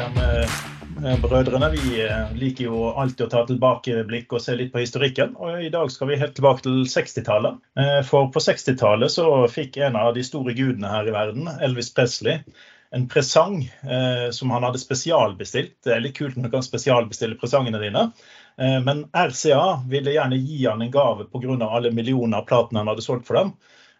Fallskjermbrødrene vi eh, liker jo alltid å ta tilbakeblikk og se litt på historikken. Og i dag skal vi helt tilbake til 60-tallet. Eh, for på 60-tallet så fikk en av de store gudene her i verden, Elvis Presley, en presang eh, som han hadde spesialbestilt. Det er litt kult når du kan spesialbestille presangene dine. Eh, men RCA ville gjerne gi han en gave pga. alle millioner av platene han hadde solgt for dem.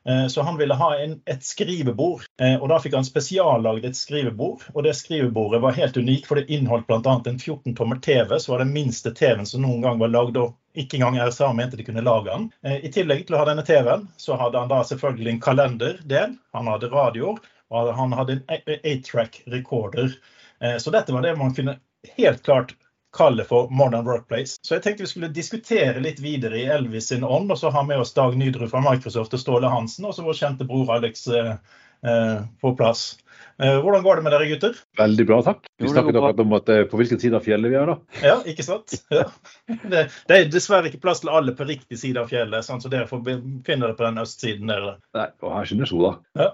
Eh, så han ville ha en, et skrivebord, eh, og da fikk han spesiallagd et skrivebord. Og det skrivebordet var helt unikt, for det inneholdt bl.a. en 14 tommer TV, som var den minste TV-en som noen gang var lagd. og ikke engang RSA mente de kunne lage den. Eh, I tillegg til å ha denne TV-en, så hadde han da selvfølgelig en kalenderdel, han hadde radioer, og han hadde en 8-track recorder. Så dette var det man kunne helt klart kaller for Modern Workplace. Så jeg tenkte vi skulle diskutere litt videre i Elvis sin ånd, og så ha med oss Dag Nydrud fra Microsoft og Ståle Hansen, og så vår kjente bror Alex eh, eh, på plass. Eh, hvordan går det med dere, gutter? Veldig bra, takk. Vi snakket akkurat om at, eh, på hvilken side av fjellet vi er, da. Ja, ikke sant? Ja. Det, det, er dessverre ikke plass til alle på riktig side av fjellet, sånn, så dere får finne det på den østsiden der. Nei, og her skinner sola.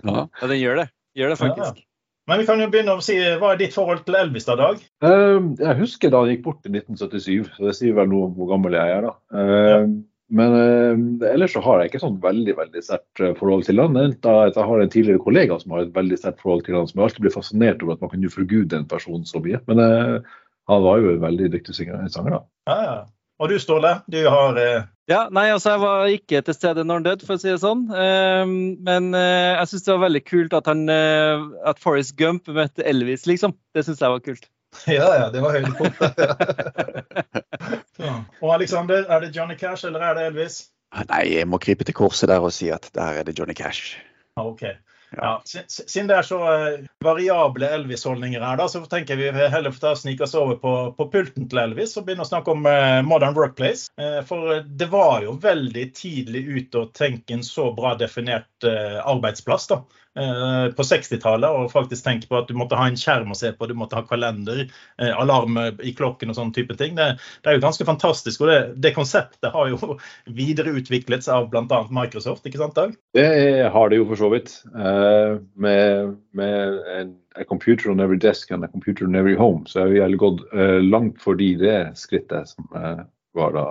Ja. ja, den gjør det. Gjør det faktisk. Ja. Men vi kan jo begynne å si, Hva er ditt forhold til Elvis da, Dag? Uh, jeg husker da han gikk bort i 1977, så det sier vel noe om hvor gammel jeg er. da. Ja. Men uh, ellers så har jeg ikke sånn veldig veldig sterkt forhold til han. Jeg har en tidligere kollega som har et veldig sterkt forhold til han, som alltid blir fascinert over at man kan jo forgude en person så mye. Men han var jo en veldig dyktig sanger. da. Ja, ja. Og du, Ståle, du har eh... Ja, nei, altså Jeg var ikke til stede når han døde, for å si det sånn. Uh, men uh, jeg syns det var veldig kult at, han, uh, at Forrest Gump møtte Elvis, liksom. Det syns jeg var kult. Ja, ja, det var høydepunktet. og Alexander, er det Johnny Cash eller er det Elvis? Nei, jeg må krype til korset der og si at der er det Johnny Cash. Ah, ok. Ja, Siden det er så eh, variable Elvis-holdninger her, da, så tenker vi heller får snike oss over på, på, pulten til Elvis og begynne å snakke om uh, Modern Workplace. Uh, for det var jo veldig tidlig ute å tenke en så bra definert arbeidsplass. da. Eh, på 60-tallet og faktisk tenke på at du måtte ha en skjerm å se på, du måtte ha kalender, eh, alarm i klokken og sånne type ting. Det, det, er jo ganske fantastisk. Og det, det konseptet har jo videreutviklet seg av bl.a. Microsoft, ikke sant Dag? Det har det jo for så vidt. Uh, med, med en a computer on every desk and a computer on every home, så er vi gått uh, langt forbi det skrittet som uh, var da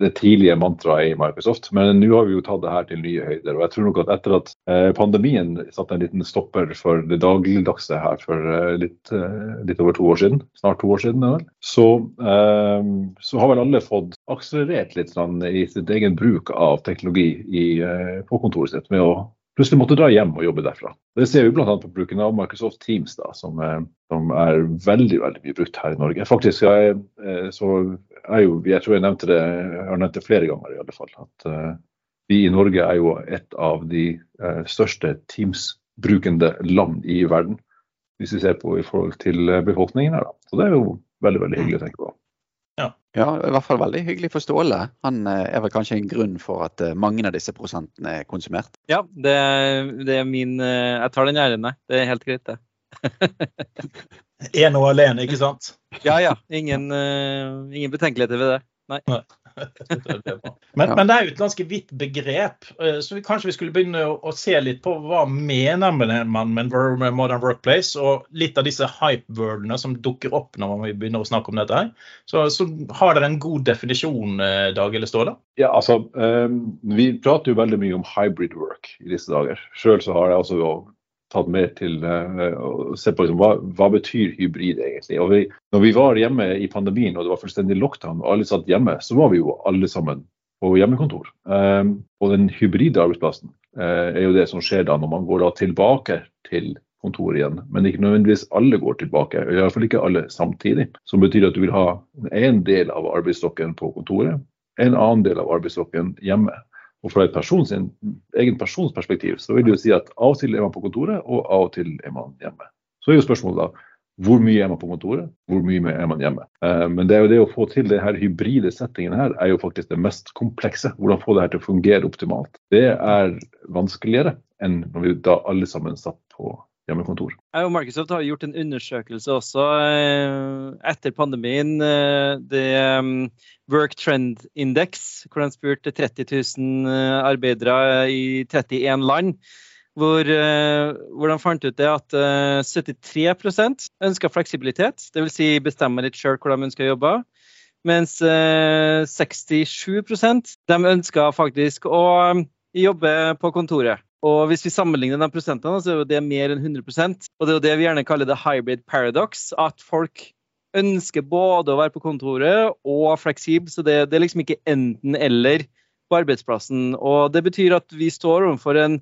det tidlige mantraet i Microsoft. Men nå har vi jo tatt det her til nye høyder. Og jeg tror nok at etter at eh, pandemien satte en liten stopper for det dagligdagse her for eh, litt, eh, litt, over to år siden, snart to år siden, så, så har vel alle fått akselerert litt sånn, i sitt egen bruk av teknologi i, på kontoret sitt med å plutselig måtte dra hjem og jobbe derfra. Det ser vi bl.a. på bruken av Microsoft Teams, da, som, som, er veldig veldig mye brukt her i Norge. Faktisk jeg, så er jo, jeg tror jeg nevnte det, jeg har nevnt det flere ganger i alle fall, at uh, vi i Norge er jo et av de største Teams-brukende land i verden. Hvis vi ser på i forhold til eh, befolkningen her. Da. Så det er jo veldig veldig hyggelig å tenke på. Ja. ja, i hvert fall veldig hyggelig for Ståle. Han er vel kanskje en grunn for at mange av disse prosentene er konsumert? Ja, det, det er min Jeg tar den æren, Det er helt greit, det. Ene og alene, ikke sant? Ja ja. Ingen, ingen betenkeligheter ved det. Nei. Nei. men, men, det er jo et ganske vidt begrep, eh, så vi, kanskje vi skulle begynne å, å, se litt på hva mener man med modern workplace, og litt av disse hype-wordene som dukker opp når vi begynner å snakke om dette. her. Så, så har dere en god definisjon, eh, Dag eller Ståle? Ja, altså, um, Vi prater jo veldig mye om hybrid work i disse dager. Sjøl har jeg også tatt mer til uh, å se på liksom, hva, hva betyr hybrid egentlig. Og vi, når vi var hjemme i pandemien og det var fullstendig lockdown og alle satt hjemme, så var vi jo alle sammen på hjemmekontor. Um, og den hybride arbeidsplassen uh, er jo det som skjer da når man går da tilbake til kontoret igjen. Men ikke nødvendigvis alle går tilbake, i hvert fall ikke alle samtidig. Som betyr at du vil ha en del av arbeidsstokken på kontoret, en annen del av arbeidsstokken hjemme. Og fra et persons, en egen persons perspektiv så vil det jo si at av og til er man på kontoret, og av og til er man hjemme. Så er jo spørsmålet da hvor mye er man på kontoret, hvor mye er man hjemme. Eh, men det er jo det å få til det her hybride settingen her, er jo faktisk det mest komplekse. Hvordan få det her til å fungere optimalt. Det er vanskeligere enn når vi da alle sammen satt på hjemmekontor. Microsoft har gjort en undersøkelse også eh, etter pandemien. Eh, det um, Work Trend Index, hvor de spurte 30 000 arbeidere i 31 land. hvor, eh, hvor de fant ut det at 73 ønska fleksibilitet, dvs. Si bestemme litt sjøl hvor de ønsker å jobbe. Mens 67% de ønska faktisk å jobbe på kontoret. Og hvis vi sammenligner de prosentene, så er det mer enn 100% Og det er jo det vi gjerne kaller the hybrid paradox. At folk ønsker både å være på kontoret og fleksibel. Så det, det er liksom ikke enten-eller på arbeidsplassen. Og det betyr at vi står overfor en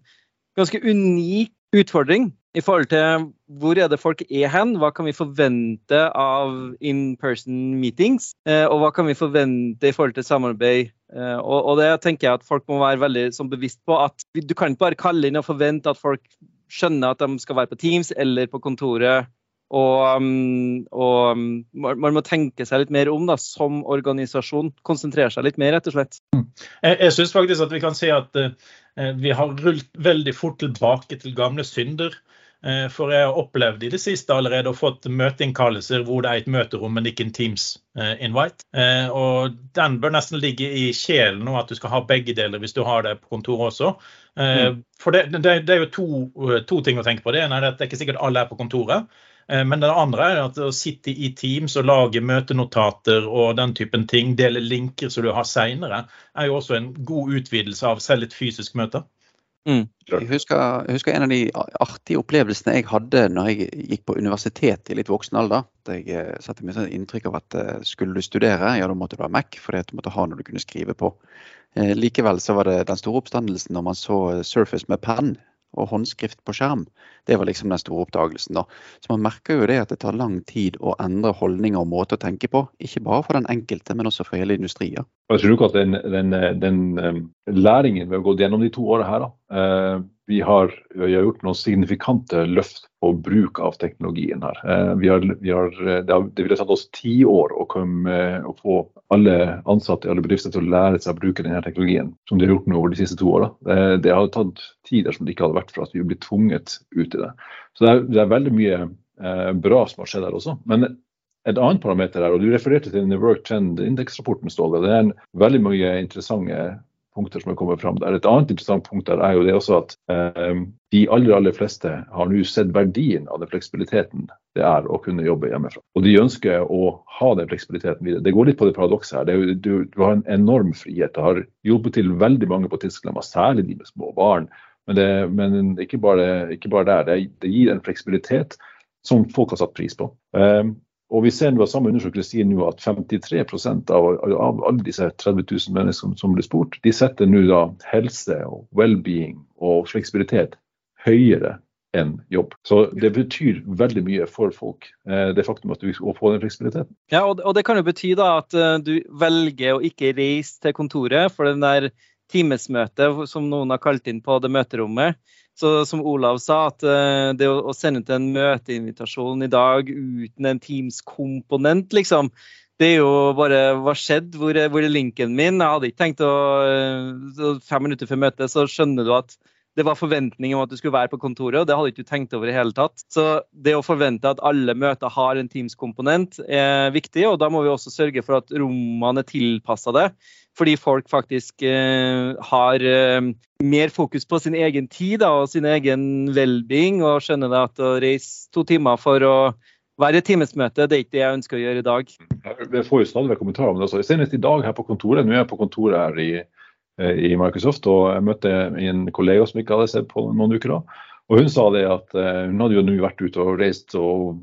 ganske unik utfordring i forhold til hvor er det folk er hen, hva kan vi forvente av in person meetings, eh, og hva kan vi forvente i forhold til samarbeid. Eh, og, det tenker jeg at folk må være veldig sånn bevisst på at du kan ikke bare kalle inn og forvente at folk skjønner at de skal være på Teams eller på kontoret. Og, mm, og mm, man må tenke seg litt mer om da, som organisasjon. Konsentrere seg litt mer, rett og slett. Mm. Jeg, jeg syns faktisk at vi kan si at uh, vi har rullet veldig fort tilbake til gamle synder. Eh, for jeg har opplevd i det siste allerede å fått møteinnkallelser hvor det er et møterom, men ikke en Teams-invite. Eh, og den bør nesten ligge i sjelen nå, at du skal ha begge deler hvis du har det på kontoret også. Eh, mm. For det, det, det, er jo to, to, ting å tenke på. Det ene er at det er ikke sikkert alle er på kontoret. Men det andre er at å sitte i Teams og lage møtenotater og den typen ting, dele linker som du har seinere, er jo også en god utvidelse av selv et fysisk møte. Mm. Jeg, husker, jeg, husker, en av de artige opplevelsene jeg hadde når jeg gikk på universitet i litt voksen alder. Da jeg eh, satte meg sånn inntrykk av at eh, skulle du studere, ja da måtte du ha Mac, for du måtte ha noe du kunne skrive på. Eh, likevel så var det den store oppstandelsen når man så Surface med penn og håndskrift på skjerm. Det var liksom den store oppdagelsen. da. Så man merker jo det at det tar lang tid å endre holdninger og måter å tenke på. Ikke bare for den enkelte, men også for hele industrien. Jeg tror ikke at den, den, den um, læringen vi har gått gjennom de to årene her, da, uh, vi har, vi har, gjort noen signifikante løft på bruk av teknologien her. Uh, vi har, vi har, det, har, det ville tatt oss ti år å, komme, å, få alle ansatte i alle bedrifter til å lære seg å bruke denne teknologien, som de har gjort nå over de siste to åra. Det, det har tatt tid dersom det ikke hadde vært for at vi blitt tvunget ut i det. Så det er, det er veldig mye eh, bra som har skjedd her også. Men et annet parameter her, og Du refererte til den Work Trend Index-rapporten. Ståle. Det er veldig mange interessante punkter som er kommet fram der. Et annet interessant punkt der er jo det også at eh, de aller aller fleste har nå sett verdien av den fleksibiliteten det er å kunne jobbe hjemmefra. Og de ønsker å ha den fleksibiliteten videre. Det går litt på det paradokset her. Det du, du, har en enorm frihet. Det har hjulpet til veldig mange på tidssklemma, særlig de med små barn. Men, det, men ikke, bare, ikke, bare, der. Det, det, gir en fleksibilitet som folk har satt pris på. Um, og vi ser nå at Samme undersøkelse sier nå at 53 av, av alle disse 30 000 menneskene som blir spurt, de setter nå da helse og well-being og fleksibilitet høyere enn jobb. Så det betyr veldig mye for folk, eh, det faktum at du skal få den fleksibiliteten. Ja, og, og det kan jo bety da at uh, du velger å ikke reise til kontoret for den der timesmøtet som noen har kalt inn på det møterommet. Så som Olav sa, at uh, det å, sende ut en møteinvitasjon i dag uten en Teams-komponent, liksom, det er jo bare Hva skjedde? Hvor, hvor er linken min? Jeg hadde ikke tenkt å uh, Fem minutter før møtet så skjønner du at det var forventning om at du skulle være på kontoret, og det hadde ikke du tenkt over i hele tatt. Så det å forvente at alle møter har en Teams-komponent er viktig, og da må vi også sørge for at rommene er tilpassa det. Fordi folk faktisk eh, har eh, mer fokus på sin egen tid da, og sin egen well-being, og skjønner det at å reise to timer for å være i timesmøte, det er ikke det jeg ønsker å gjøre i dag. Jeg får jo stadig kommentarer om det. også. Senest i dag her på kontoret, nå er jeg på kontoret her i Eh, i Microsoft. Og jeg møtte en kollega som ikke hadde sett på noen uker da. Og hun sa det at eh, hun hadde jo nå vært ute og reist og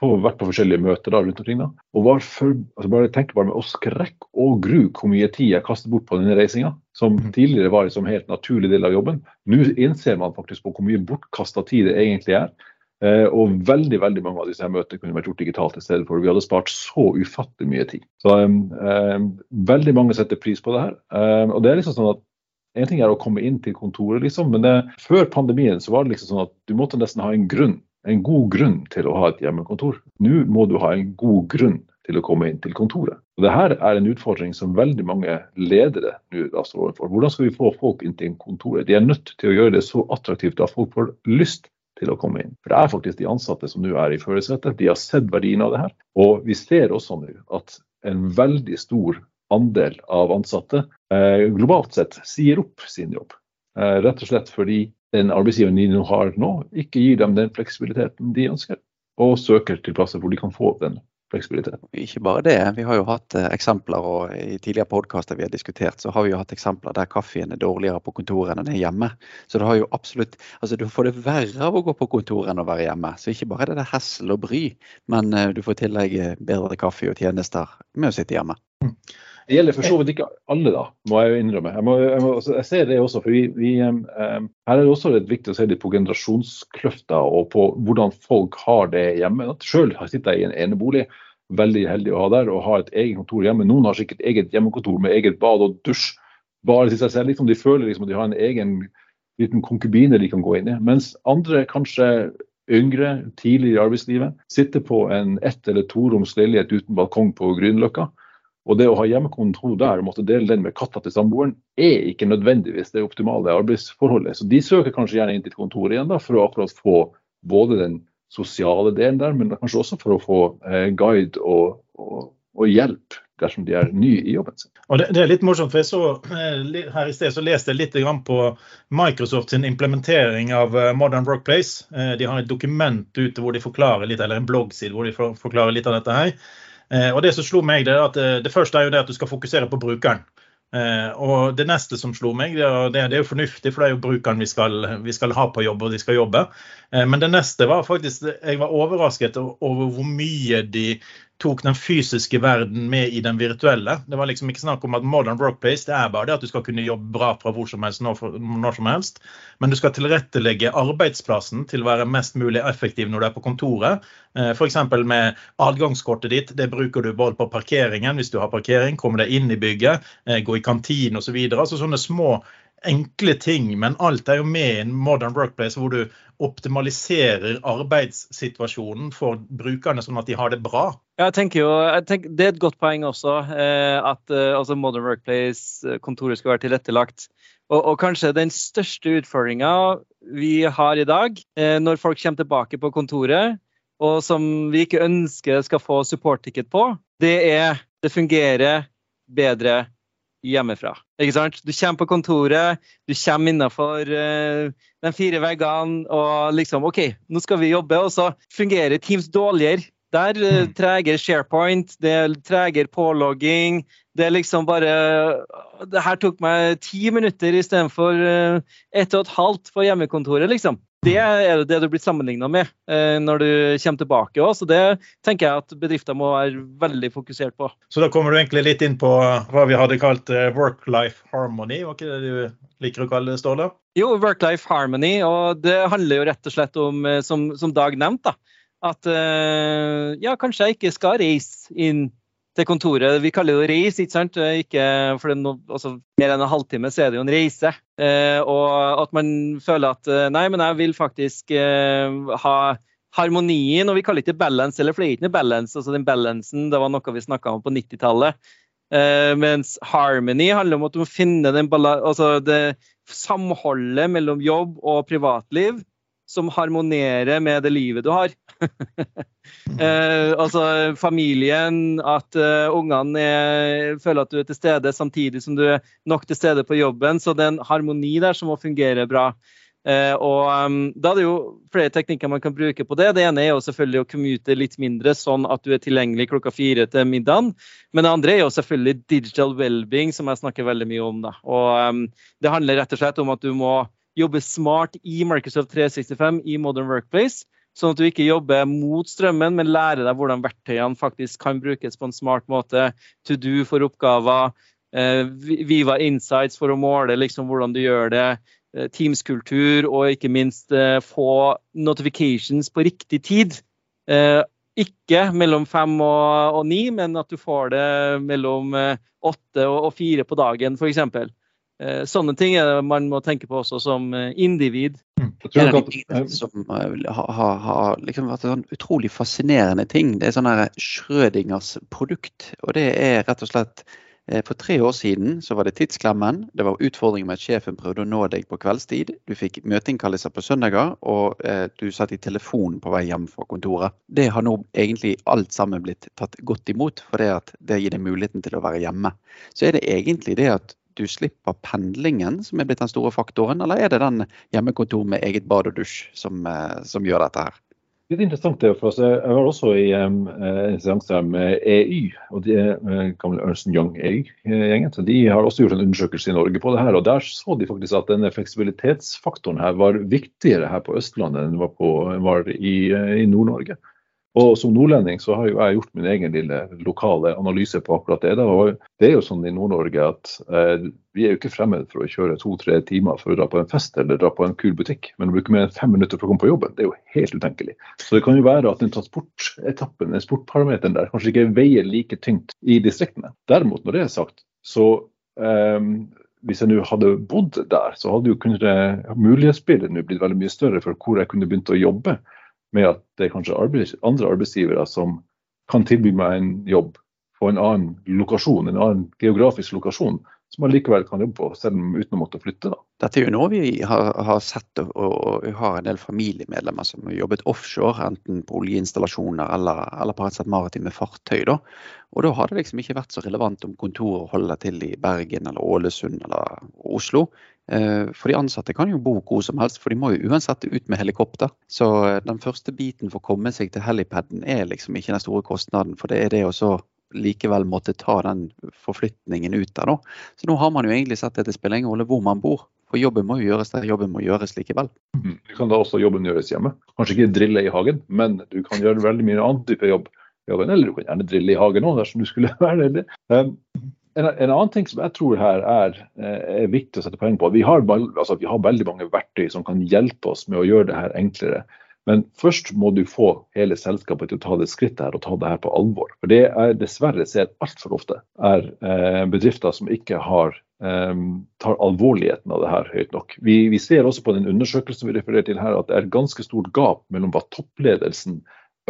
vært på forskjellige møter da, rundt omkring. da, Og var for, altså bare tenk bare med å skrekk og gru hvor mye tid jeg kastet bort på denne reisinga, som mhm. tidligere var liksom helt naturlig del av jobben. Nå innser man faktisk på hvor mye bortkasta tid det egentlig er. Eh, og veldig veldig mange av disse møtene kunne vært gjort digitalt i stedet for. Vi hadde spart så ufattelig mye tid. Så eh, veldig mange setter pris på det her. Eh, og det er liksom sånn at En ting er å komme inn til kontoret, liksom, men det, før pandemien så var det liksom sånn at du måtte nesten ha en grunn, en god grunn til å ha et hjemmekontor. Nå må du ha en god grunn til å komme inn til kontoret. Og Dette er en utfordring som veldig mange ledere nå står overfor. Hvordan skal vi få folk inn til kontoret? De er nødt til å gjøre det så attraktivt at folk får lyst til å komme inn. For Det er faktisk de ansatte som nå er i førersetet. De har sett verdien av det her. Og vi ser også nå at en veldig stor andel av ansatte eh, globalt sett sier opp sin jobb. Eh, rett og slett fordi den arbeidsgiveren de nå har nå, ikke gir dem den fleksibiliteten de ønsker, og søker til plasser hvor de kan få den fleksibiliteten. Ikke bare det. Vi har jo hatt eh, eksempler, og i tidligere podkaster vi har diskutert, så har vi jo hatt eksempler der kaffen er dårligere på kontoret enn den er hjemme. Så det har jo absolutt Altså, du får det verre av å gå på kontoret enn å være hjemme. Så ikke bare er det hessel og bry, men eh, du får i tillegg bedre kaffe og tjenester med å sitte hjemme. Mm. Det gjelder for så vidt ikke alle, da, må jeg jo innrømme. Jeg, må, jeg, må, jeg ser det også, for vi, vi, um, her er det også litt viktig å se litt på generasjonskløfta og på hvordan folk har det hjemme. Selv sitter jeg i en enebolig, veldig heldig å ha der, og har et eget kontor hjemme. Noen har sikkert eget hjemmekontor med eget bad og dusj bare til seg selv. Liksom, de føler liksom at de har en egen liten konkubine de kan gå inn i. Mens andre, kanskje yngre, tidlig i arbeidslivet, sitter på en ett- eller toroms leilighet uten balkong på Grünerløkka og det å ha hjemmekontor der og måtte dele den med katta til samboeren, er ikke nødvendigvis det optimale arbeidsforholdet. Så de søker kanskje gjerne inn til kontoret igjen da, for å akkurat få både den sosiale delen der, men kanskje også for å få eh, guide og, og, og, hjelp dersom de er nye i jobben sin. Og det, det er litt morsomt, for jeg så eh, her i sted så leste jeg litt på Microsoft sin implementering av eh, Modern Workplace. Eh, de har et dokument ute hvor de forklarer litt, eller en bloggside hvor de forklarer litt av dette her. Eh, og Det som slo meg, det er at eh, det første er jo det at du skal fokusere på brukeren. Eh, og Det neste som slo meg, det er, det jo fornuftig, for det er jo brukeren vi skal, vi skal, ha på jobb, og de skal jobbe. Men det neste var faktisk Jeg var overrasket over hvor mye de tok den fysiske verden med i den virtuelle. Det var liksom ikke snakk om at modern workplace det er bare det at du skal kunne jobbe bra fra hvor som helst, når, når som helst. Men du skal tilrettelegge arbeidsplassen til å være mest mulig effektiv når du er på kontoret. Eh, F.eks. med adgangskortet ditt. Det bruker du både på parkeringen hvis du har parkering, komme deg inn i bygget, eh, gå i kantinen osv. Så altså sånne små enkle ting, men alt er jo med i en modern workplace hvor du optimaliserer arbeidssituasjonen for brukerne, sånn at de har det bra. Jeg tenker jo, jeg tenker, Det er et godt poeng også, eh, at eh, altså Modern Workplace-kontoret skal være tilrettelagt. Og, og, kanskje den største utfordringa vi har i dag, eh, når folk kommer tilbake på kontoret, og som vi ikke ønsker skal få support-ticket på, det er det fungerer bedre hjemmefra. Ikke sant? Du kommer på kontoret, du kommer innafor uh, de fire veggene og liksom OK, nå skal vi jobbe, og så fungerer Teams dårligere. Der uh, treger SharePoint, det er treger pålogging. Det er liksom bare Det her tok meg ti minutter istedenfor uh, ett og et halvt på hjemmekontoret, liksom. Det er det du blir sammenligna med eh, når du kommer tilbake. Også. Så det tenker jeg at bedrifter må være veldig fokusert på. Så da kommer du egentlig litt inn på hva vi hadde kalt eh, work-life harmony, var ikke det du liker å kalle det, Ståle? Jo, work-life harmony, og det handler jo rett og slett om, eh, som, som Dag nevnte, at ja, kanskje jeg ikke skal reise inn til kontoret. Vi kaller det reis, ikke sant? Ikke, for no, altså, mer enn en halvtime så er det jo en reise. Eh, og at man føler at eh, nei, men jeg vil faktisk eh, ha harmonien, og vi kaller det ikke balance, eller for det er ikke noe balance. altså den balansen, det var noe vi snakka om på 90-tallet. Eh, mens harmony handler om at du må finne den altså det samholdet mellom jobb og privatliv som harmonerer med det livet du har. eh, altså familien, at uh, ungene er, føler at du er til stede samtidig som du er nok til stede på jobben. Så det er en harmoni der som må fungere bra. Eh, og um, Da er det jo flere teknikker man kan bruke på det. Det ene er jo selvfølgelig å commute litt mindre, sånn at du er tilgjengelig klokka fire til middagen. Men det andre er jo selvfølgelig digital well-being, som jeg snakker veldig mye om. Da. Og um, Det handler rett og slett om at du må jobbe smart i Microsoft 365 i Modern Workplace. Sånn at du ikke jobber mot strømmen, men lærer deg hvordan verktøyene faktisk kan brukes på en smart måte. To do for oppgaver, eh, Viva Insights for å måle liksom hvordan du gjør det. Eh, Teams-kultur og ikke minst eh, få notifications på riktig tid. Ikke mellom fem og ni, men at du får det mellom åtte og fire på dagen, f.eks. Eh, sånne ting er det man må tenke på også som eh, individ. Jeg tror det som eh, har, har liksom vært en sånn utrolig fascinerende ting, det er sånn Schrødingers produkt. Og det er rett og slett for tre år siden så var det tidsklemmen. Det var utfordringer med at sjefen prøvde å nå deg på kveldstid. Du fikk møteinnkallelser på søndager, og eh, du satt i telefonen på vei hjem fra kontoret. Det har nå egentlig alt sammen blitt tatt godt imot, for det, at det gir deg muligheten til å være hjemme. Så er det egentlig det at du slipper pendlingen som er blitt den store faktoren, eller er det den hjemmekontor med eget bad og dusj som, eh, som gjør dette her? Litt interessant det, for oss. Jeg var også i um, en seanse med EY, og de uh, gamle Ernst Young EY-gjengen. så De har også gjort en undersøkelse i Norge på det her. og Der så de faktisk at denne fleksibilitetsfaktoren her var viktigere her på Østlandet enn var, på, var i, i Nord-Norge. Og som nordlending så har jo jeg gjort min egen lille lokale analyse på akkurat det. Og det er jo sånn i Nord-Norge at eh, vi er jo ikke fremmed for å kjøre to-tre timer for å dra på en fest eller dra på en kul butikk. Men å bruke mer enn fem minutter for å komme på jobben, det er jo helt utenkelig. Så det kan jo være at den transportetappen, den sportparameteren der, kanskje ikke veier like tyngt i distriktene. Derimot, når det er sagt, så eh, hvis jeg nå hadde bodd der, så hadde jo mulighetsbildet blitt veldig mye større for hvor jeg kunne begynt å jobbe med at det er kanskje arbeids, andre arbeidsgivere som kan tilby meg en jobb på en annen lokasjon, en annen geografisk lokasjon, som man likevel kan jobbe på, selv om uten å måtte flytte. Da. Dette er jo noe vi har, har sett, og, og, har en del familiemedlemmer som har jobbet offshore, enten på oljeinstallasjoner eller, eller på rett og slett maritime fartøy. Da. Og da har det liksom ikke vært så relevant om kontoret holder til i Bergen eller Ålesund eller Oslo. Eh, for de ansatte kan jo bo hvor som helst, for de må jo uansett ut med helikopter. Så eh, den første biten for å komme seg til helipaden er liksom ikke den store kostnaden. For det er det å så likevel måtte ta den forflytningen ut der, da. Så nå har man jo egentlig sett at det spiller ingen rolle hvor man bor. For jobben må jo gjøres der jobben må gjøres likevel. Mm. Du kan da også jobben gjøres hjemme. Kanskje ikke drille i hagen, men du kan gjøre veldig mye annen type jobb. Eller du kan gjerne drille i hagen òg, dersom du skulle være det. En, en, annen ting som jeg tror her er, eh, er viktig å sette poeng på. Vi har, altså, vi har, veldig mange verktøy som kan hjelpe oss med å gjøre det her enklere. Men først må du få hele selskapet til å ta det skrittet her og ta det her på alvor. For det jeg dessverre ser altfor ofte, er eh, bedrifter som ikke har, eh, tar alvorligheten av det her høyt nok. Vi, vi, ser også på den undersøkelsen vi refererer til her, at det er ganske stort gap mellom hva toppledelsen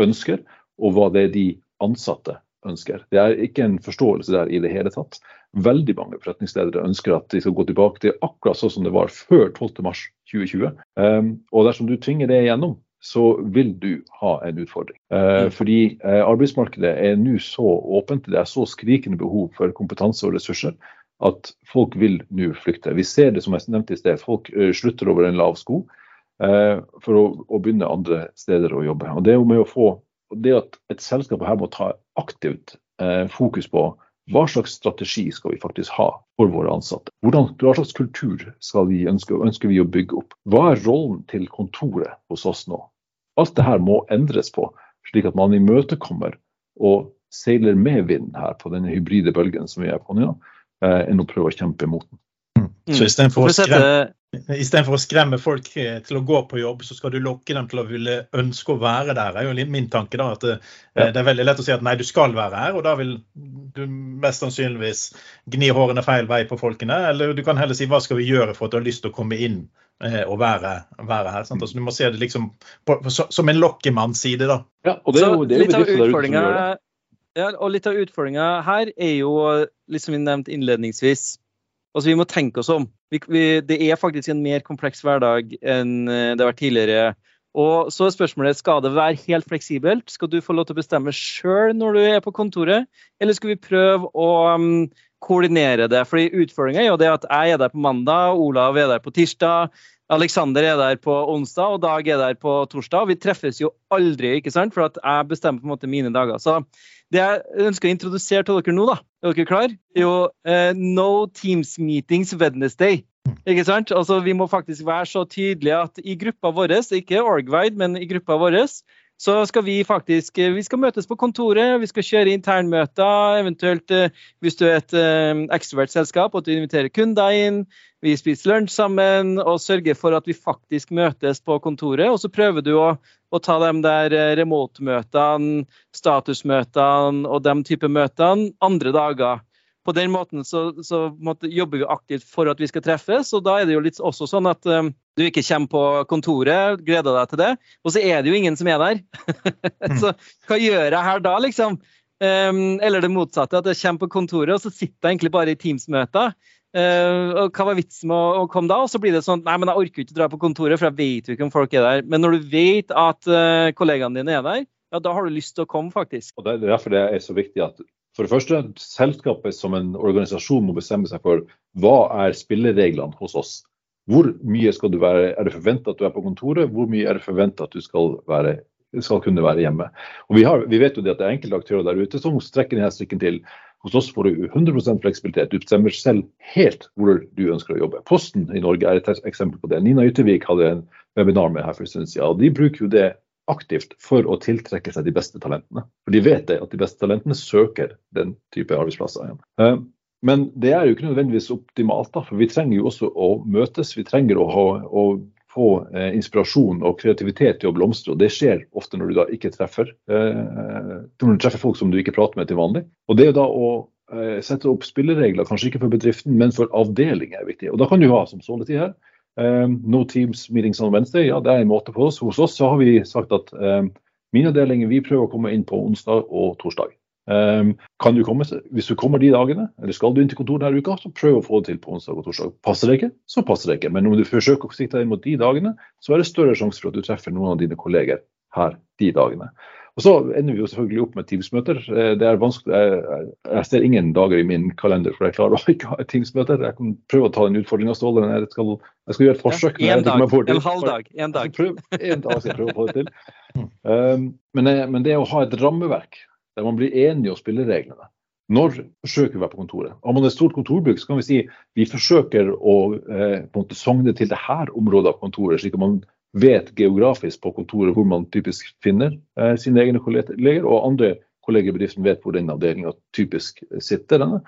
ønsker, og hva det er de ansatte ønsker. Det er ikke en forståelse der i det hele tatt. Veldig mange forretningsledere ønsker at de skal gå tilbake til akkurat sånn som det var før 12.3.2020. Um, og dersom du tvinger det igjennom, så vil du ha en utfordring. Eh, fordi eh, arbeidsmarkedet er nå så åpent, det er så skrikende behov for kompetanse og ressurser at folk vil nå flykte. Vi ser det som jeg nevnte i sted, folk eh, slutter over en lav sko for å, å begynne andre steder å jobbe. Og Det er jo med å få det at et selskap her må ta aktivt eh, fokus på hva slags strategi skal vi faktisk ha for våre ansatte? Hvordan, hva slags kultur vi ønske, ønsker vi å bygge opp? Hva er rollen til kontoret hos oss nå? Alt dette må endres på, slik at man imøtekommer og seiler med vinden her på denne hybride bølgen som vi er på nå, eh, enn å prøve å kjempe imot den. Mm. Så istedenfor å skremme å skremme folk eh, til å gå på jobb, så skal du lokke dem til å ville ønske å være der. Det er jo min tanke da, at det, eh, det, er veldig lett å si at nei, du skal være her, og da vil du mest sannsynligvis gni hårene feil vei på folkene. Eller du kan heller si hva skal vi gjøre for at du har lyst til å komme inn eh, og være, være her. Sant? Altså, du må se det liksom på, som en lokkemannside, da. Ja, og det er jo, det er jo bedrifter der ute som gjør det. Ja, og litt av utfordringa her er jo, liksom vi nevnte innledningsvis, Altså, vi må tenke oss om. Vi, vi, det er faktisk en mer kompleks hverdag enn eh, det har vært tidligere. Og så er spørsmålet skal det være helt fleksibelt. Skal du få lov til å bestemme sjøl når du er på kontoret, eller skal vi prøve å um, koordinere det? Fordi Utfordringa er jo det at jeg er der på mandag, Olav er der på tirsdag, Aleksander er der på onsdag og Dag er der på torsdag. Vi treffes jo aldri, ikke sant? for jeg bestemmer på en måte mine dager. Så det jeg ønsker å introdusere til dere nå, da, er dere klar? er jo uh, No Teams Meetings Wednesday. Ikke sant? Altså, vi må faktisk være så tydelige at i gruppa vår, ikke Orgwide, men i gruppa vår, så skal vi faktisk eh, vi skal møtes på kontoret, vi skal kjøre internmøter. Eventuelt eh, hvis du er et eh, ekstrovert selskap, at du inviterer kunder inn. Vi spiser lunsj sammen og sørger for at vi faktisk møtes på kontoret. Og så prøver du å, å ta de der remote-møtene, statusmøtene og de type møtene andre dager på den måten så, så måtte, jobber vi aktivt for at vi skal treffes. og Da er det jo litt også sånn at um, du ikke kommer på kontoret, gleder deg til det, og så er det jo ingen som er der. så hva gjør jeg her da, liksom? Um, eller det motsatte, at jeg kommer på kontoret, og så sitter jeg egentlig bare i Teams-møter. Uh, og hva var vitsen med å, å, komme da? Og så blir det sånn Nei, men jeg orker ikke å dra på kontoret, for jeg vet jo ikke om folk er der. Men når du vet at uh, kollegaene dine er der, ja, da har du lyst til å komme, faktisk. Og Det er derfor det er så viktig at for det første, selskapet som en organisasjon må bestemme seg for hva er spillereglene hos oss. Hvor mye skal du være, er det forventa at du er på kontoret, hvor mye er det forventa at du skal, være, skal, kunne være hjemme. Og vi, har, vi, vet jo det at det er enkelte aktører der ute som strekker denne strikken til. Hos oss får du 100% fleksibilitet. Du bestemmer selv helt hvor du ønsker å jobbe. Posten i Norge er et eksempel på det. Nina Yttervik hadde en webinar med her for en stund siden. De bruker jo det aktivt for å tiltrekke seg de beste talentene. For de vet det, at de beste talentene søker den type arbeidsplasser igjen. Eh, men det er jo ikke nødvendigvis optimalt, da, for vi trenger jo også å møtes. Vi trenger å, ha, å få eh, inspirasjon og kreativitet til å blomstre. og Det skjer ofte når du da ikke treffer, eh, når du treffer folk som du ikke prater med til vanlig. Og det er da å eh, sette opp spilleregler, kanskje ikke for bedriften, men for avdeling er viktig. Og Da kan du ha som sånne sier her, no Teams meetings on Wednesday, ja det er en måte på oss. Hos oss så har vi sagt at um, min avdeling vi prøver å komme inn på onsdag og torsdag. Um, kan du komme, hvis du kommer de dagene, eller skal du inn til kontoret denne uka, så prøv å få det til på onsdag og torsdag. Passer det ikke, så passer det ikke. Men om du forsøker å sikte deg inn mot de dagene, så er det større sjanse for at du treffer noen av dine kolleger her de dagene. Og Så ender vi jo selvfølgelig opp med Teams-møter. Eh, det er vanskelig, jeg, jeg, ser ingen dager i min kalender for jeg klarer å ikke ha et Teams-møter. Jeg kan prøve å ta den utfordringa, Ståle. Jeg skal, jeg skal gjøre et forsøk. Ja, en dag, en halv dag. En dag. Prøv, en dag skal jeg prøve å få det til. Um, men, men, det å ha et rammeverk der man blir enige om spillereglene når forsøker vi å være på kontoret? Om man er et stort kontorbruk, så kan vi si vi forsøker å eh, på en måte sogne til det her området av kontoret, slik at man vet geografisk på kontoret hvor man typisk finner eh, sine egne kolleger, og andre kolleger i bedriften vet hvor den avdelinga typisk sitter. Denne.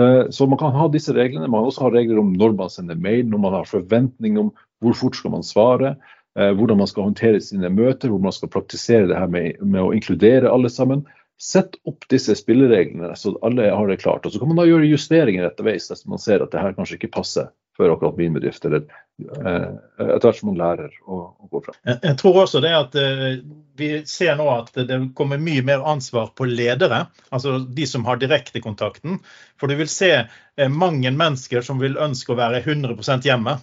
Eh, så man kan ha disse reglene. Man kan også ha regler om når man sender mail, når man har forventning om hvor fort skal man svare, eh, hvordan man skal håndtere sine møter, hvor man skal praktisere det her med, med å inkludere alle sammen. Sett opp disse spillereglene så alle har det klart. og Så kan man da gjøre justeringer etterveis hvis man ser at det her kanskje ikke passer for akkurat min bedrift, eller eh, etter hvert som man lærer å, å gå fra. Jeg, tror også det at eh, vi ser nå at det kommer mye mer ansvar på ledere, altså de som har direktekontakten. For du vil se eh, mange mennesker som vil ønske å være 100 hjemme.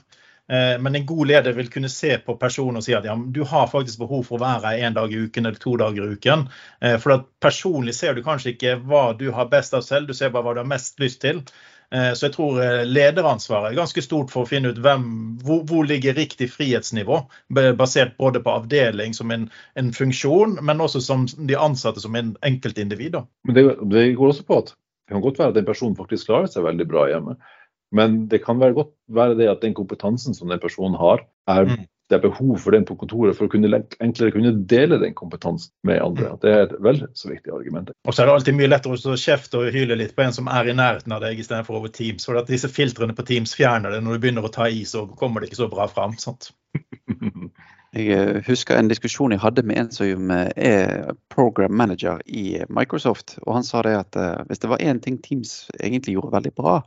Men en god leder vil kunne se på personen og si at ja, du har faktisk behov for å være her en dag i uken eller to dager i uken. For personlig ser du kanskje ikke hva du har best av selv, du ser bare hva du har mest lyst til. Eh, så jeg tror eh, lederansvaret er ganske stort for å finne ut hvem, hvor, hvor ligger riktig frihetsnivå. Basert både på avdeling som en, en, funksjon, men også som de ansatte som en enkeltindivid. Men det, det, går også på at det kan godt være at en person faktisk klarer seg veldig bra hjemme. Men det kan være godt være det at den kompetansen som den personen har, er mm det er behov for den på kontoret for å kunne enklere kunne dele den kompetansen med andre. Det er et vel så viktig argument. Og så er det alltid mye lettere å kjefte og hyle litt på en som er i nærheten av deg, istedenfor over Teams. For at disse filtrene på Teams fjerner det når du begynner å ta i, så kommer det ikke så bra fram. Sant? Jeg eh, husker en diskusjon jeg hadde med en som er program manager i Microsoft. og Han sa det at eh, hvis det var én ting Teams egentlig gjorde veldig bra,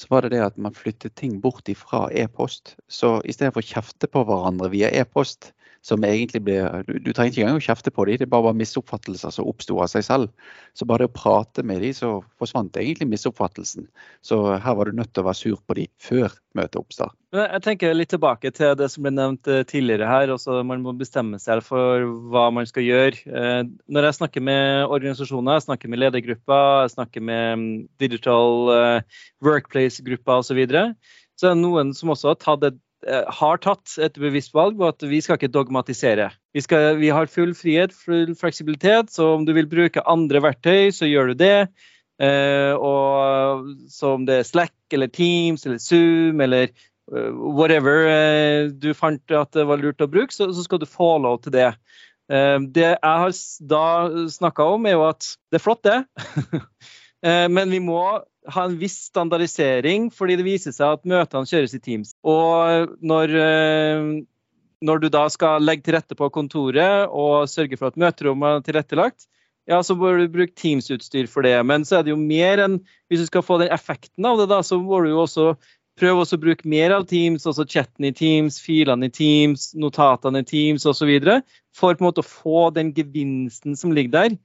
så var det det at man flyttet ting bort ifra e-post. Så istedenfor å kjefte på hverandre via e-post, som egentlig ble Du, du trenger ikke engang å kjefte på dem, det bare var misoppfattelser som oppsto av seg selv. Så bare det å prate med dem, så forsvant egentlig misoppfattelsen. Så her var du nødt til å være sur på dem før møtet oppstår. Jeg tenker litt tilbake til det som ble nevnt eh, tidligere her. også Man må bestemme seg for hva man skal gjøre. Eh, når jeg snakker med organisasjoner, jeg snakker med ledergrupper, jeg snakker med mm, digital eh, workplace-grupper osv., så, videre, så er det noen som også har tatt et har tatt et bevisst valg på at vi skal ikke dogmatisere. Vi, skal, vi, har full frihet, full fleksibilitet, så om du vil bruke andre verktøy, så gjør du det. Eh, og så om det er Slack eller Teams eller Zoom eller uh, whatever eh, du fant at det var lurt å bruke, så, så skal du få lov til det. Eh, det jeg har da snakka om, er jo at det er flott, det. men vi må ha en viss standardisering, fordi det viser seg at møtene kjøres i Teams. Og når, eh, når du da skal legge til rette på kontoret og sørge for at møterommet er tilrettelagt, ja, så bør du bruke Teams-utstyr for det. Men så er det jo mer enn Hvis du skal få den effekten av det, da, så må du jo også prøve å bruke mer av Teams, altså chatten i Teams, filene i Teams, notatene i Teams osv. For på en måte å få den gevinsten som ligger der.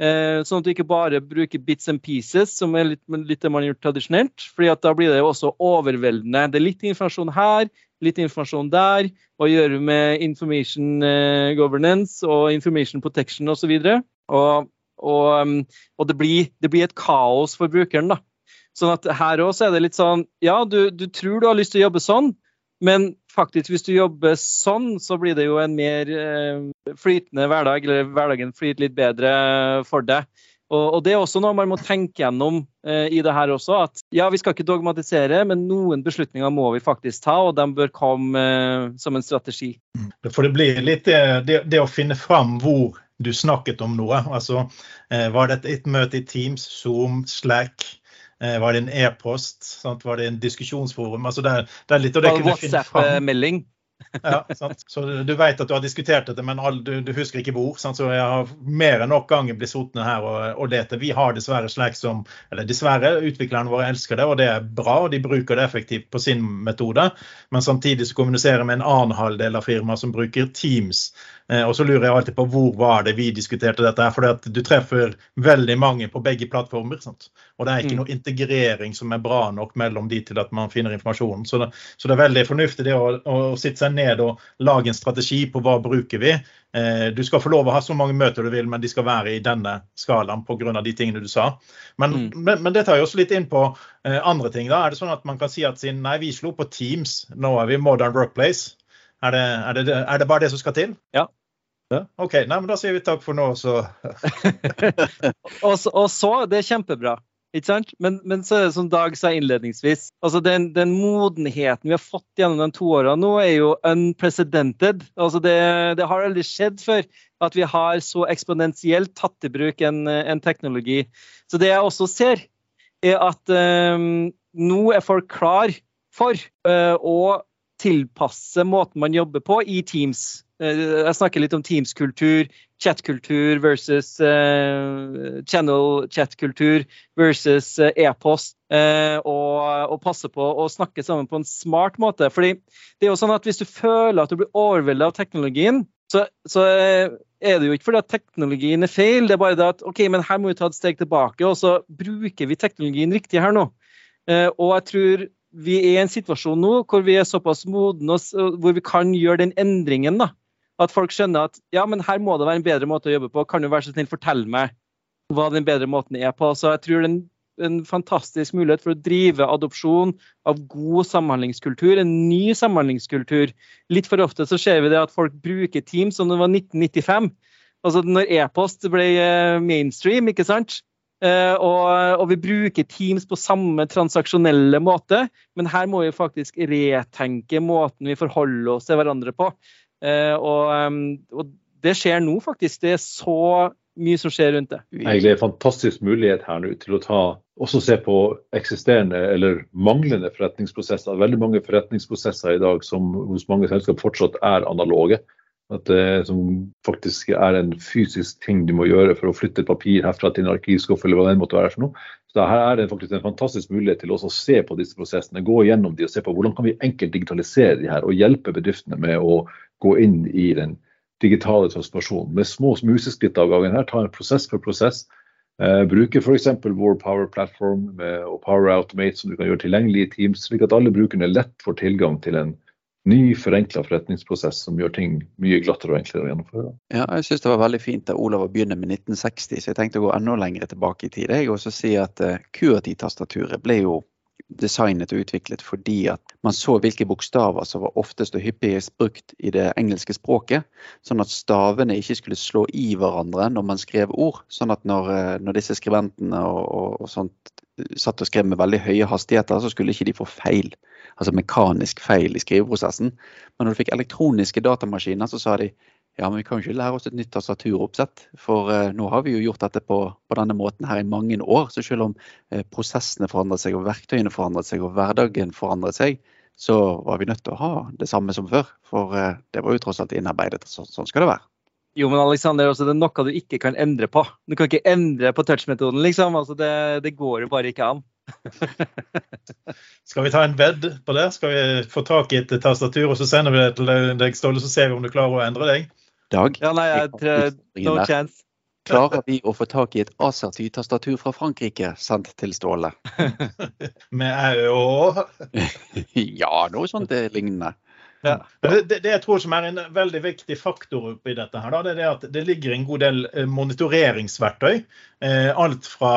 Eh, sånn at du ikke bare bruker bits and pieces, som er litt, litt det man har gjort tradisjonelt. fordi da blir det jo også overveldende. Det er litt informasjon her, litt informasjon der. Hva gjør du med information eh, governance og information protection osv. Og, og, og, um, og det, blir, det blir et kaos for brukeren. da. Sånn at her òg er det litt sånn Ja, du, du, tror du har lyst til å jobbe sånn, men faktisk hvis du jobber sånn, så blir det jo en mer eh, flytende hverdag, eller hverdagen flyter litt bedre for deg. Og, Det er også noe man må tenke gjennom eh, i det her også. At ja, vi skal ikke dogmatisere, men noen beslutninger må vi faktisk ta, og de bør komme eh, som en strategi. Mm. For det blir litt det, det, å finne fram hvor du snakket om noe. Altså, var det et møte i Teams, Zoom, Slack? Eh, var det en e-post? Var det en diskusjonsforum? Altså det, det er litt av det WhatsApp-melding ja, sant? Så du vet at du har diskutert dette, men du, du, husker ikke hvor. Sant? Så jeg har mer enn nok ganger blitt sittende her og, og lete. Vi har dessverre slik som Eller dessverre, utviklerne våre elsker det, og det er bra. og De bruker det effektivt på sin metode. Men samtidig så kommuniserer vi med en annen halvdel av firmaet som bruker Teams. Eh, og så lurer jeg alltid på hvor var det vi diskuterte dette. her, For du treffer veldig mange på begge plattformer. Sant? Og det er ikke mm. noe integrering som er bra nok mellom de til at man finner informasjonen. Så det, så det er veldig fornuftig det å, å sitte seg ned og lage en strategi på hva bruker vi. Eh, du skal få lov å ha så mange møter du vil, men de skal være i denne skalaen pga. de tingene du sa. Men, mm. men, men, det tar jo også litt inn på eh, andre ting. da. Er det sånn at man kan si at siden nei, vi slo på Teams, nå er vi Modern Workplace. Er det, er det, er det bare det som skal til? Ja. Ja, OK, nei, men da sier vi takk for nå, så og, så, og så, det er kjempebra. Ikke sant? Men, men, så er det som Dag sa innledningsvis, altså den, den, modenheten vi har fått gjennom de to årene nå, er jo unprecedented. Altså det, det, har aldri skjedd før at vi har så eksponentielt tatt i bruk en, en teknologi. Så det jeg også ser, er at um, nå er folk klar for uh, å tilpasse måten man jobber på i Teams. Eh, jeg snakker litt om Teams-kultur, chat-kultur versus uh, channel chat-kultur versus uh, e-post. Uh, og, og, passe på å snakke sammen på en smart måte. Fordi det er jo sånn at Hvis du føler at du blir overveldet av teknologien, så, så, er det jo ikke fordi at teknologien er feil. Det er bare det at ok, men her må vi ta et steg tilbake, og så bruker vi teknologien riktig her nå. og jeg tror vi er i en situasjon nå hvor vi er såpass modne hvor vi kan gjøre den endringen. da at folk skjønner at ja, men her må det være en bedre måte å jobbe på. Kan du være så snill fortelle meg hva den bedre måten er på? Så jeg tror det er en, en fantastisk mulighet for å drive adopsjon av god samhandlingskultur, en ny samhandlingskultur. Litt for ofte så ser vi det at folk bruker Teams som det var 1995. Altså når e-post ble eh, mainstream, ikke sant? Uh, og, og, vi bruker Teams på samme transaksjonelle måte, men her må vi faktisk retenke måten vi forholder oss til hverandre på. Eh, og, og, det skjer nå, faktisk. Det er så mye som skjer rundt det. Egentlig en fantastisk mulighet her nå til å ta, også se på eksisterende eller manglende forretningsprosesser. Veldig mange forretningsprosesser i dag som hos mange selskap fortsatt er analoge. At det som faktisk er en fysisk ting du må gjøre for å flytte papir herfra til en arkivskuff eller hva det måtte være for noe. Så her er det faktisk en fantastisk mulighet til å se på disse prosessene, gå gjennom de og se på hvordan kan vi enkelt digitalisere de her og hjelpe bedriftene med å gå inn i den digitale transformasjonen. Med små museskritt av gangen her, ta en prosess for prosess. Eh, bruke f.eks. vår Power Platform med, og Power Automate som du kan gjøre tilgjengelig i Teams, slik at alle brukerne lett får tilgang til en ny, forenkla forretningsprosess som gjør ting mye glattere og enklere å gjennomføre. Ja, jeg syns det var veldig fint av Olav å begynne med 1960, så jeg tenkte å gå enda lenger tilbake i tid. Jeg også si at uh, QWERTY-tastaturet ble jo designet og utviklet fordi at man så hvilke bokstaver som var oftest og hyppigst brukt i det engelske språket, sånn at stavene ikke skulle slå i hverandre når man skrev ord. Sånn at når, eh, når disse skribentene og, og, og, sånt satt og skrev med veldig høye hastigheter, så skulle ikke de få feil. Altså mekanisk feil i skriveprosessen. Men når du fikk elektroniske datamaskiner, så sa de ja, men vi kan jo ikke lære oss et nytt tastaturoppsett. For eh, nå har vi jo gjort dette på, på, denne måten her i mange år. Så selv om eh, prosessene forandret seg, og verktøyene forandret seg, og hverdagen forandret seg, så var vi nødt til å ha det samme som før. For eh, det var jo tross alt innarbeidet. Så, sånn skal det være. Jo, men Alexander, også, det er noe du ikke kan endre på. Du kan ikke endre på touch-metoden, liksom. Altså, det, det går jo bare ikke an. Skal vi ta en vedd på det? Skal vi få tak i et tastatur, og så sender vi det til deg, Ståle, så ser vi om du klarer å endre deg? Dag? Ja, nei, jeg tror no chance. Klarer vi å få tak i et Acerty-tastatur fra Frankrike sendt til Ståle? Med au Ja, noe sånt det lignende. Ja. Det, det, det, jeg tror som er en veldig viktig faktor oppi dette, her, da, det er at det ligger en god del eh, monitoreringsverktøy. Eh, alt fra,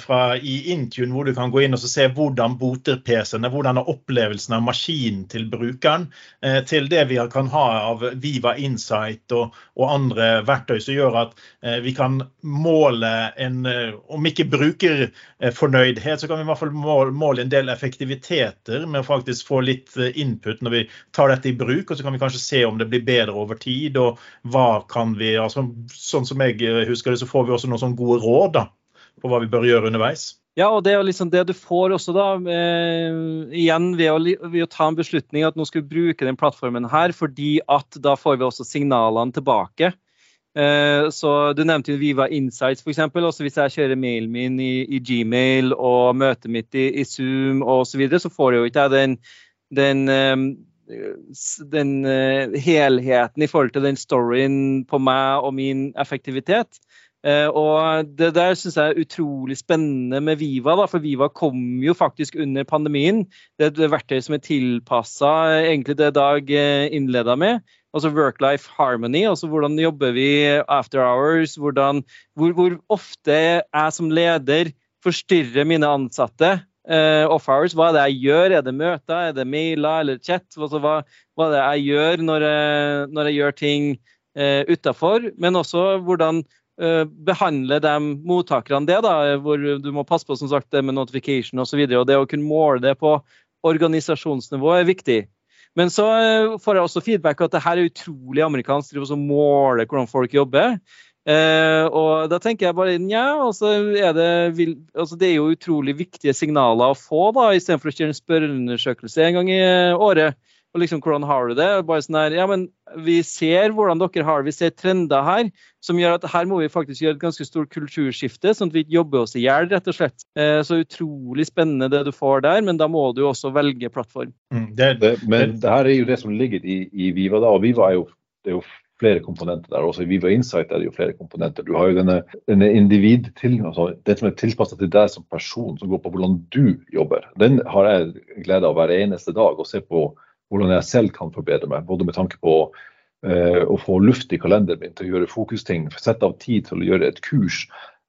fra, i Intune, hvor du kan gå inn og se hvordan boter PC-ene, hvordan er opplevelsen av maskinen til brukeren, eh, til det vi kan ha av Viva Insight og, og andre verktøy som gjør at eh, vi kan måle en eh, Om ikke brukerfornøydhet, så kan vi i hvert fall måle, måle en del effektiviteter med å faktisk få litt input når vi tar dette i bruk, og så kan vi kanskje se om det blir bedre over tid. Og hva kan vi altså, Sånn som jeg husker det, så får vi også noen sånne gode råd da, på hva vi bør gjøre underveis. Ja, og det er liksom det du får også, da, eh, igjen ved å, ved å, ta en beslutning at nå skal vi bruke den plattformen her, fordi at da får vi også signalene tilbake. Eh, så Du nevnte jo Viva Insights f.eks. Også hvis jeg kjører mailen min i, i Gmail og møtet mitt i, i Zoom osv., så, videre, så får jeg jo ikke den, den eh, den uh, helheten i forhold til den storyen på meg og min effektivitet. Uh, og Det der syns jeg er utrolig spennende med Viva, da, for Viva kom jo faktisk under pandemien. Det er et verktøy som er tilpassa egentlig det Dag innleda med. Altså Work-life harmony, altså hvordan jobber vi after hours? Hvordan, hvor, hvor ofte jeg som leder forstyrrer mine ansatte uh, off-hours. Hva er det jeg gjør? Er det møter, er det mailer eller chat? Altså, hva, hva, er det jeg gjør når jeg, når jeg gjør ting uh, utafor? Men også hvordan behandler de mottakerne det, da, hvor du må passe på som sagt, det med notification osv. Og, så og det å kunne måle det på organisasjonsnivå er viktig. Men så får jeg også feedback at det her er utrolig amerikansk å måle hvordan folk jobber. Eh, og da tenker jeg bare nja, altså er det, altså det er jo utrolig viktige signaler å få, da, istedenfor å kjøre en spørreundersøkelse en gang i året. Og liksom, hvordan har du det? Bare sånn her, ja, men Vi ser hvordan dere har det, vi ser trender her som gjør at her må vi faktisk gjøre et ganske stort kulturskifte, sånn at vi ikke jobber oss i hjel, rett og slett. Uh, så utrolig spennende det du får der, men da må du også velge plattform. Mm, det, det, men det her er jo det som ligger i, i Viva, da, og Viva er jo, det er jo flere komponenter der. Også i Viva Insight er det jo flere komponenter. Du har jo denne, denne individtilgangen, altså det som er tilpasset til deg som person, som går på hvordan du jobber. Den har jeg glede av hver eneste dag, å se på hvordan jeg selv kan forbedre meg. Både med tanke på eh, å få luft i kalenderen min til å gjøre fokusting, sette av tid til å gjøre et kurs.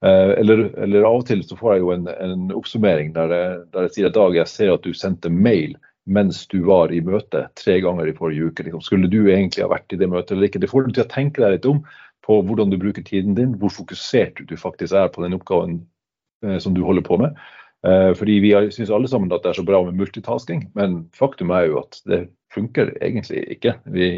Eh, eller, eller, av og til så får jeg jo en, en oppsummering der jeg, der jeg sier at Dag, jeg ser at du sendte mail mens du var i møte tre ganger i forrige uke. Liksom. Skulle du egentlig ha vært i det møtet eller ikke? Det får du til å tenke deg litt om på hvordan du bruker tiden din, hvor fokusert du faktisk er på den oppgaven eh, som du holder på med. Eh, fordi Vi syns alle sammen at det er så bra med multitasking, men faktum er jo at det funker egentlig ikke. Vi,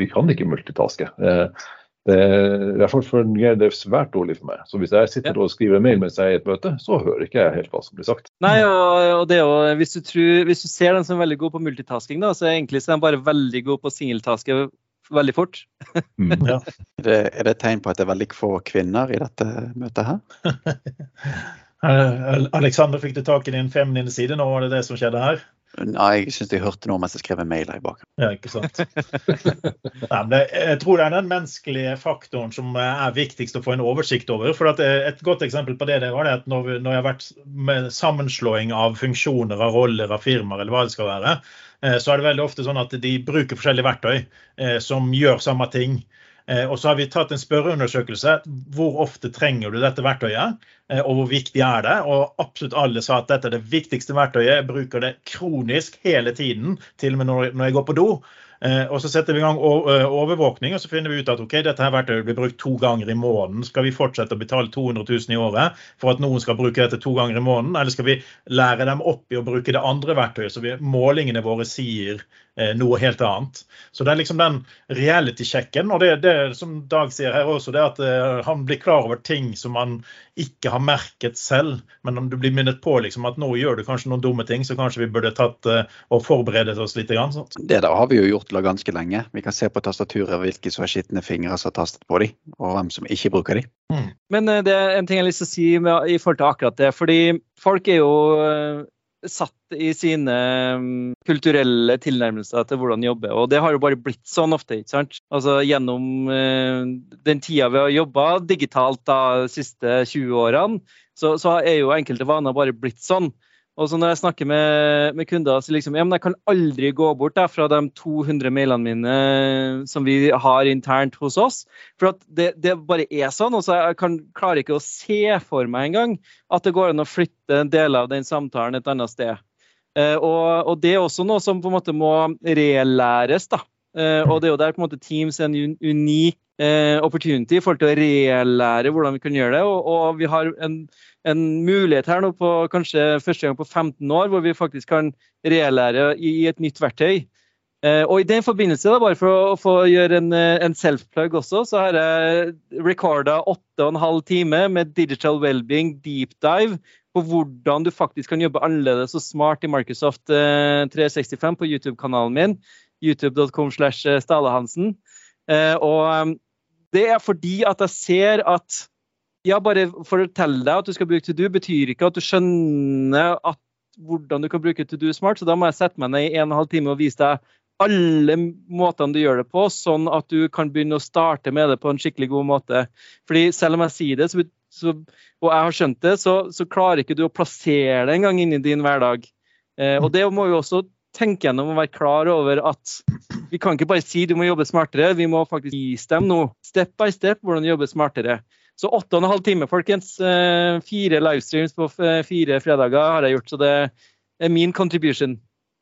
vi kan ikke multitaske. Eh, det, I hvert fall fungerer det svært dårlig for meg. Så hvis jeg sitter ja. og skriver mail mens jeg er i et møte, så hører ikke jeg helt hva som blir sagt. Nei, og, og det jo, hvis, du tror, hvis, du ser den som er veldig god på multitasking, da, så er egentlig så er den bare veldig god på singeltaske veldig fort. Mm. Ja. er, det, er det et tegn på at det er veldig få kvinner i dette møtet her? Alexander, fikk du tak i din feminine side nå? Var det det som skjedde her? Nei, jeg syns jeg hørte noe mens jeg skrev en mail her i bakgrunnen. Ja, ikke sant. Nei, det, jeg tror det er den menneskelige faktoren som er viktigst å få en oversikt over. for Et godt eksempel på det, det var det at når, når jeg har vært med sammenslåing av funksjoner, av roller, av firmaer, eller hva det skal være, eh, så er det veldig ofte sånn at de bruker forskjellige verktøy eh, som gjør samme ting. Eh, og så har vi tatt en spørreundersøkelse. Hvor ofte trenger du dette verktøyet, eh, og hvor viktig er det? Og absolutt alle sa at dette er det viktigste verktøyet. Jeg bruker det kronisk hele tiden, til og med når jeg går på do. Eh, og Så setter vi i gang overvåkning og så finner vi ut at ok, dette her verktøyet blir brukt to ganger i måneden. Skal vi fortsette å betale 200 000 i året for at noen skal bruke dette to ganger i måneden? Eller skal vi lære dem opp i å bruke det andre verktøyet, så vi, målingene våre sier noe helt annet. Så det er liksom den reality-sjekken. Og det, det som Dag sier her også, det at uh, han blir klar over ting som han ikke har merket selv. Men om du blir minnet på liksom, at nå gjør du kanskje noen dumme ting, så kanskje vi burde tatt uh, og forberedet oss litt. Grann, sånt. Det der har vi jo gjort ganske lenge. Vi kan se på tastaturet hvilke som har skitne fingre som har tastet på dem, og hvem som ikke bruker dem. Mm. Men det er en ting jeg har lyst til å si med, i forhold til akkurat det. fordi folk er jo satt i sine mm, kulturelle tilnærmelser til hvordan jobbe. Og det har jo bare blitt sånn ofte. ikke sant? Altså Gjennom eh, den tida vi har jobba digitalt da, de siste 20 årene, så, så, er jo enkelte vaner bare blitt sånn. Og så når jeg snakker med, med kunder, så liksom ja, men jeg kan aldri gå bort der fra de 200 mailene mine som vi har internt hos oss. For det, det bare er sånn. Og så jeg kan, klarer ikke å se for meg engang at det går an å flytte en del av den samtalen et annet sted. Eh, og, og, det er også noe som på en måte må relæres. da. Eh, og det er jo der på en måte Teams er en unik eh, opportunity i forhold til å relære hvordan vi kan gjøre det. Og, og vi har en en mulighet her nå på kanskje første gang på 15 år hvor vi faktisk kan relære i, i et nytt verktøy. Eh, og i den forbindelse, da, bare for å, få gjøre en, eh, en self-plug også, så har jeg recorda 8,5 timer med Digital Wellbeing deep dive på hvordan du faktisk kan jobbe annerledes og smart i Microsoft eh, 365 på YouTube-kanalen min. youtube.com slash eh, Stalehansen. Eh, og eh, det er fordi at jeg ser at ja, bare for fortelle deg at du skal bruke To Do, betyr ikke at du skjønner at, hvordan du kan bruke To Do smart. Så da må jeg sette meg ned i en og en halv time og vise deg alle måtene du gjør det på, sånn at du kan begynne å starte med det på en skikkelig god måte. Fordi selv om jeg sier det, så, så, og jeg har skjønt det, så, så, klarer ikke du å plassere det engang i din hverdag. Eh, og det må jo også tenke gjennom og være klar over at vi kan ikke bare si du må jobbe smartere, vi må faktisk vise dem nå, step by step, hvordan du jobber smartere. Så åtte og en halv time, folkens. Eh, fire livestreams på eh, fire fredager har jeg gjort, så det er min contribution.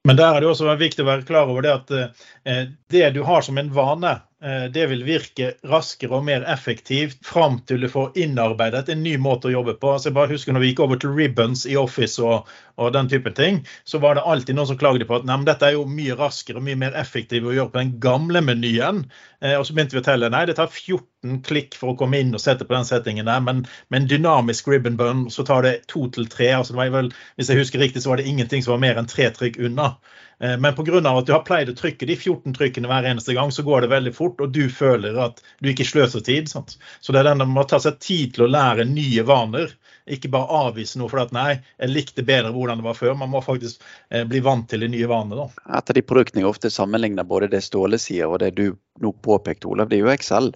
Men der er det også viktig å være klar over det at eh, det du har som en vane, det vil virke raskere og mer effektivt fram til du får innarbeidet en ny måte å jobbe på. Altså jeg bare husker når vi gikk over til ribbons i Office og, og den type ting, så var det alltid noen som klagde på at nei, dette er jo mye raskere og mye mer effektivt å gjøre på den gamle menyen. Eh, og så begynte vi å telle nei, det tar 14 klikk for å komme inn og sette på den settingen der, men med en dynamisk ribbon bun så tar det to til tre. Altså det vel, hvis jeg husker riktig, så var det ingenting som var mer enn tre trykk unna. Eh, men pga. at du har pleid å trykke de 14 trykkene hver eneste gang, så går det veldig fort, og du føler at du ikke sløser tid. Sant? Så det er den man må ta seg tid til å lære nye vaner. Ikke bare avvise noe for at nei, jeg likte bedre hvordan det var før. Man må faktisk eh, bli vant til de nye vanene. Da. Et av de produktene jeg ofte sammenligner både det Ståle sier og det du nå påpekte, Olav, det er jo Excel.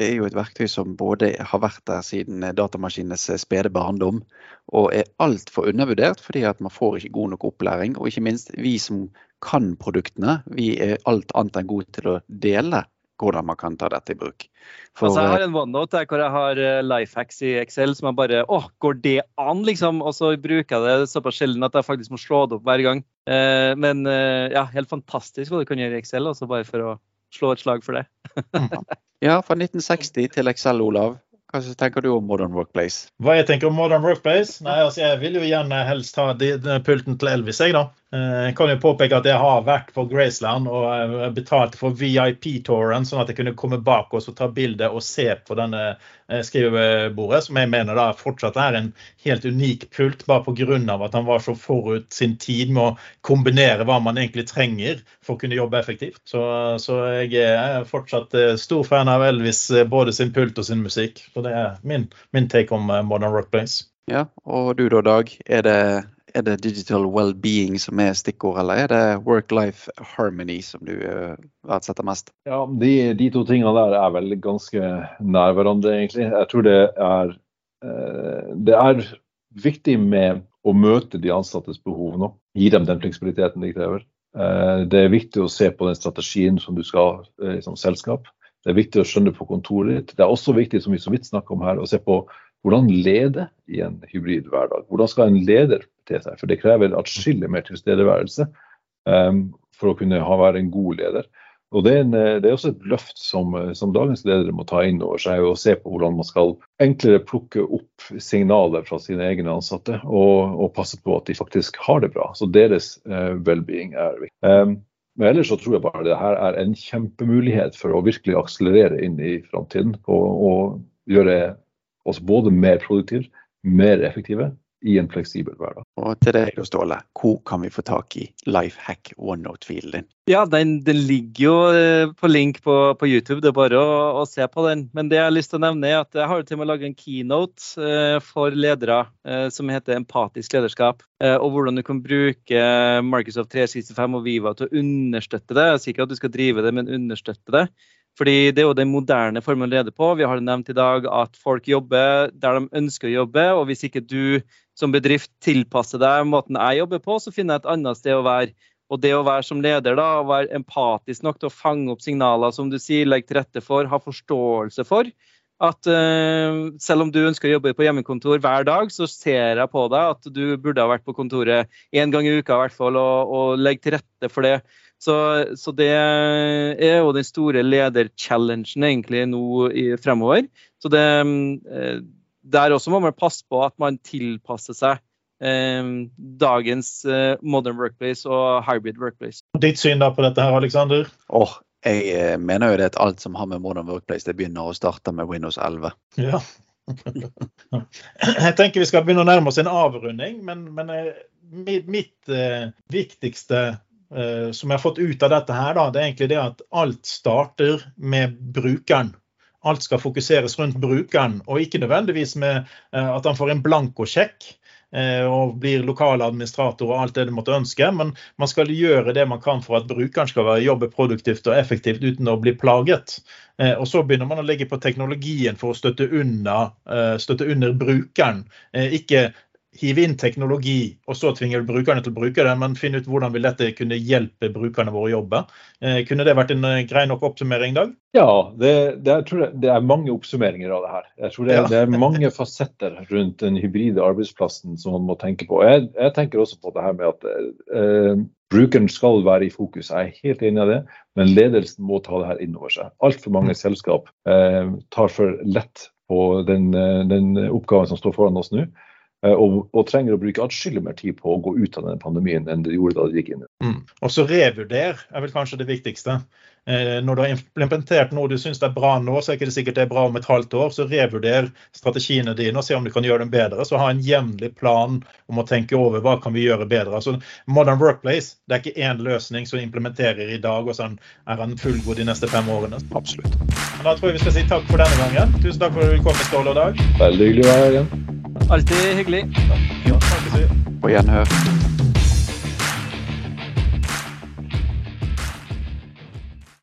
Det er jo et verktøy som både har vært der siden datamaskinenes spede barndom, og er altfor undervurdert fordi at man får ikke god nok opplæring. Og ikke minst vi som kan produktene, vi er alt annet enn gode til å dele hvordan man kan ta dette i bruk. For, altså, jeg har en OneNote der hvor jeg har eh, lifehacks i Excel som jeg bare Å, går det an, liksom? Og så bruker jeg det såpass sjelden at jeg faktisk må slå det opp hver gang. Eh, men eh, ja, helt fantastisk hva du kan gjøre i Excel, også bare for å slå et slag for det. Ja, fra 1960 til Excel, Olav. Hva tenker du om Modern Workplace? Hva jeg tenker om Modern Workplace? Nei, altså Jeg vil jo gjerne helst ha pulten til Elvis, jeg, da. Eh, jeg kan jo påpeke at jeg har vært på Graceland og eh, betalt for VIP-touren, sånn at jeg kunne komme bak oss og ta bilde og se på denne eh, skrivebordet, som jeg mener da fortsatt er en helt unik pult, bare pga. at han var så forut sin tid med å kombinere hva man egentlig trenger for å kunne jobbe effektivt. Så, så jeg er fortsatt stor fan av Elvis, både sin pult og sin musikk. Så det er min, min take om Modern Rock Place. Ja, og du da, Dag. Er det er det digital well-being som er stikkord, eller er det work-life harmony som du verdsetter mest? Ja, de, de, to tingene der er vel ganske nær hverandre, egentlig. Jeg tror det er, uh, det er viktig med å møte de ansattes behov nå. Gi dem den fleksibiliteten de krever. Uh, det er viktig å se på den strategien som du skal ha som selskap. Det er viktig å skjønne på kontoret ditt. Det er også viktig, som vi så vidt snakker om her, å se på hvordan lede i en hybrid hverdag. Hvordan skal en leder til seg. For det krever atskillig mer tilstedeværelse um, for å kunne ha, være en god leder. Og det er, en, det er, også et løft som, som, dagens ledere må ta inn over seg og se på hvordan man skal enklere plukke opp signaler fra sine egne ansatte og, og passe på at de faktisk har det bra. Så deres uh, well-being er viktig. Um, men ellers så tror jeg bare det her er en kjempemulighet for å virkelig akselerere inn i framtiden. Og, og gjøre oss både mer produktive, mer effektive i en fleksibel hverdag. Og til deg Ståle, hvor kan vi få tak i Lifehack OneNote-filen din? Ja, den, den, ligger jo eh, på link på, på, YouTube, det er bare å, å, se på den. Men det jeg har lyst til å nevne er at jeg har til og med laget en keynote eh, for ledere eh, som heter Empatisk lederskap. Eh, og hvordan du kan bruke Microsoft 365 og Viva til å understøtte det. Jeg sier ikke at du skal drive det, men understøtte det. Fordi det er jo den moderne formen å lede på. Vi har nevnt i dag at folk jobber der de ønsker å jobbe. Og hvis ikke du som bedrift tilpasser deg måten jeg jobber på, så finner jeg et annet sted å være. Og det å være som leder, da, å være empatisk nok til å fange opp signaler, som du sier, legge til rette for, ha forståelse for. At uh, selv om du ønsker å jobbe på hjemmekontor hver dag, så ser jeg på deg at du burde ha vært på kontoret én gang i uka i hvert fall, og, og legge til rette for det. Så, så, det er jo den store lederchallengen egentlig nå i, fremover. Så det, uh, der også må man passe på at man tilpasser seg eh, dagens eh, modern workplace og hybrid workplace. Ditt syn da på dette her, Alexander? Oh, jeg eh, mener jo det at alt som har med modern workplace, det begynner å starte med Windows 11. Ja. jeg tenker vi skal begynne å nærme oss en avrunding, men, men mitt, mitt viktigste uh, som jeg har fått ut av dette her, da, det er egentlig det at alt starter med brukeren alt skal fokuseres rundt brukeren, og ikke nødvendigvis med eh, at han får en blankosjekk eh, og blir lokal administrator og alt det du måtte ønske, men man skal gjøre det man kan for at brukeren skal jobbe produktivt og effektivt uten å bli plaget. Eh, og så begynner man å legge på teknologien for å støtte, unna, støtte under brukeren. Ikke hive inn teknologi, og så tvinge brukerne til å bruke det, men finne ut hvordan vil dette kunne hjelpe brukerne våre å jobbe. Eh, kunne det vært en eh, grei nok oppsummering, Dag? Ja, det, det, jeg tror det er mange oppsummeringer av det her. Jeg tror det, ja. det, er mange fasetter rundt den hybride arbeidsplassen som man må tenke på. Jeg, jeg tenker også på det her med at eh, brukeren skal være i fokus. Jeg er helt enig i det, men ledelsen må ta det her inn over seg. Altfor mange mm. selskap eh, tar for lett på den, eh, den oppgaven som står foran oss nå. Eh, og, og, trenger å bruke atskillig mer tid på å gå ut av denne pandemien enn det gjorde da de gikk inn. Mm. Og så revurder er vel kanskje det viktigste. Eh, når du har implementert noe du syns er bra nå, så er det ikke sikkert det er bra om et halvt år. Så revurder strategiene dine og se om du kan gjøre dem bedre. Så ha en jevnlig plan om å tenke over hva kan vi gjøre bedre. Altså, Modern Workplace det er ikke én løsning som implementerer i dag, og sånn er han fullgod de neste fem årene. Absolutt. Men da tror jeg vi skal si takk for denne gangen. Tusen takk for at du kom, Ståle og Dag. Veldig hyggelig å være her igjen. Alltid hyggelig. Ja, snakkes vi. På gjenhør.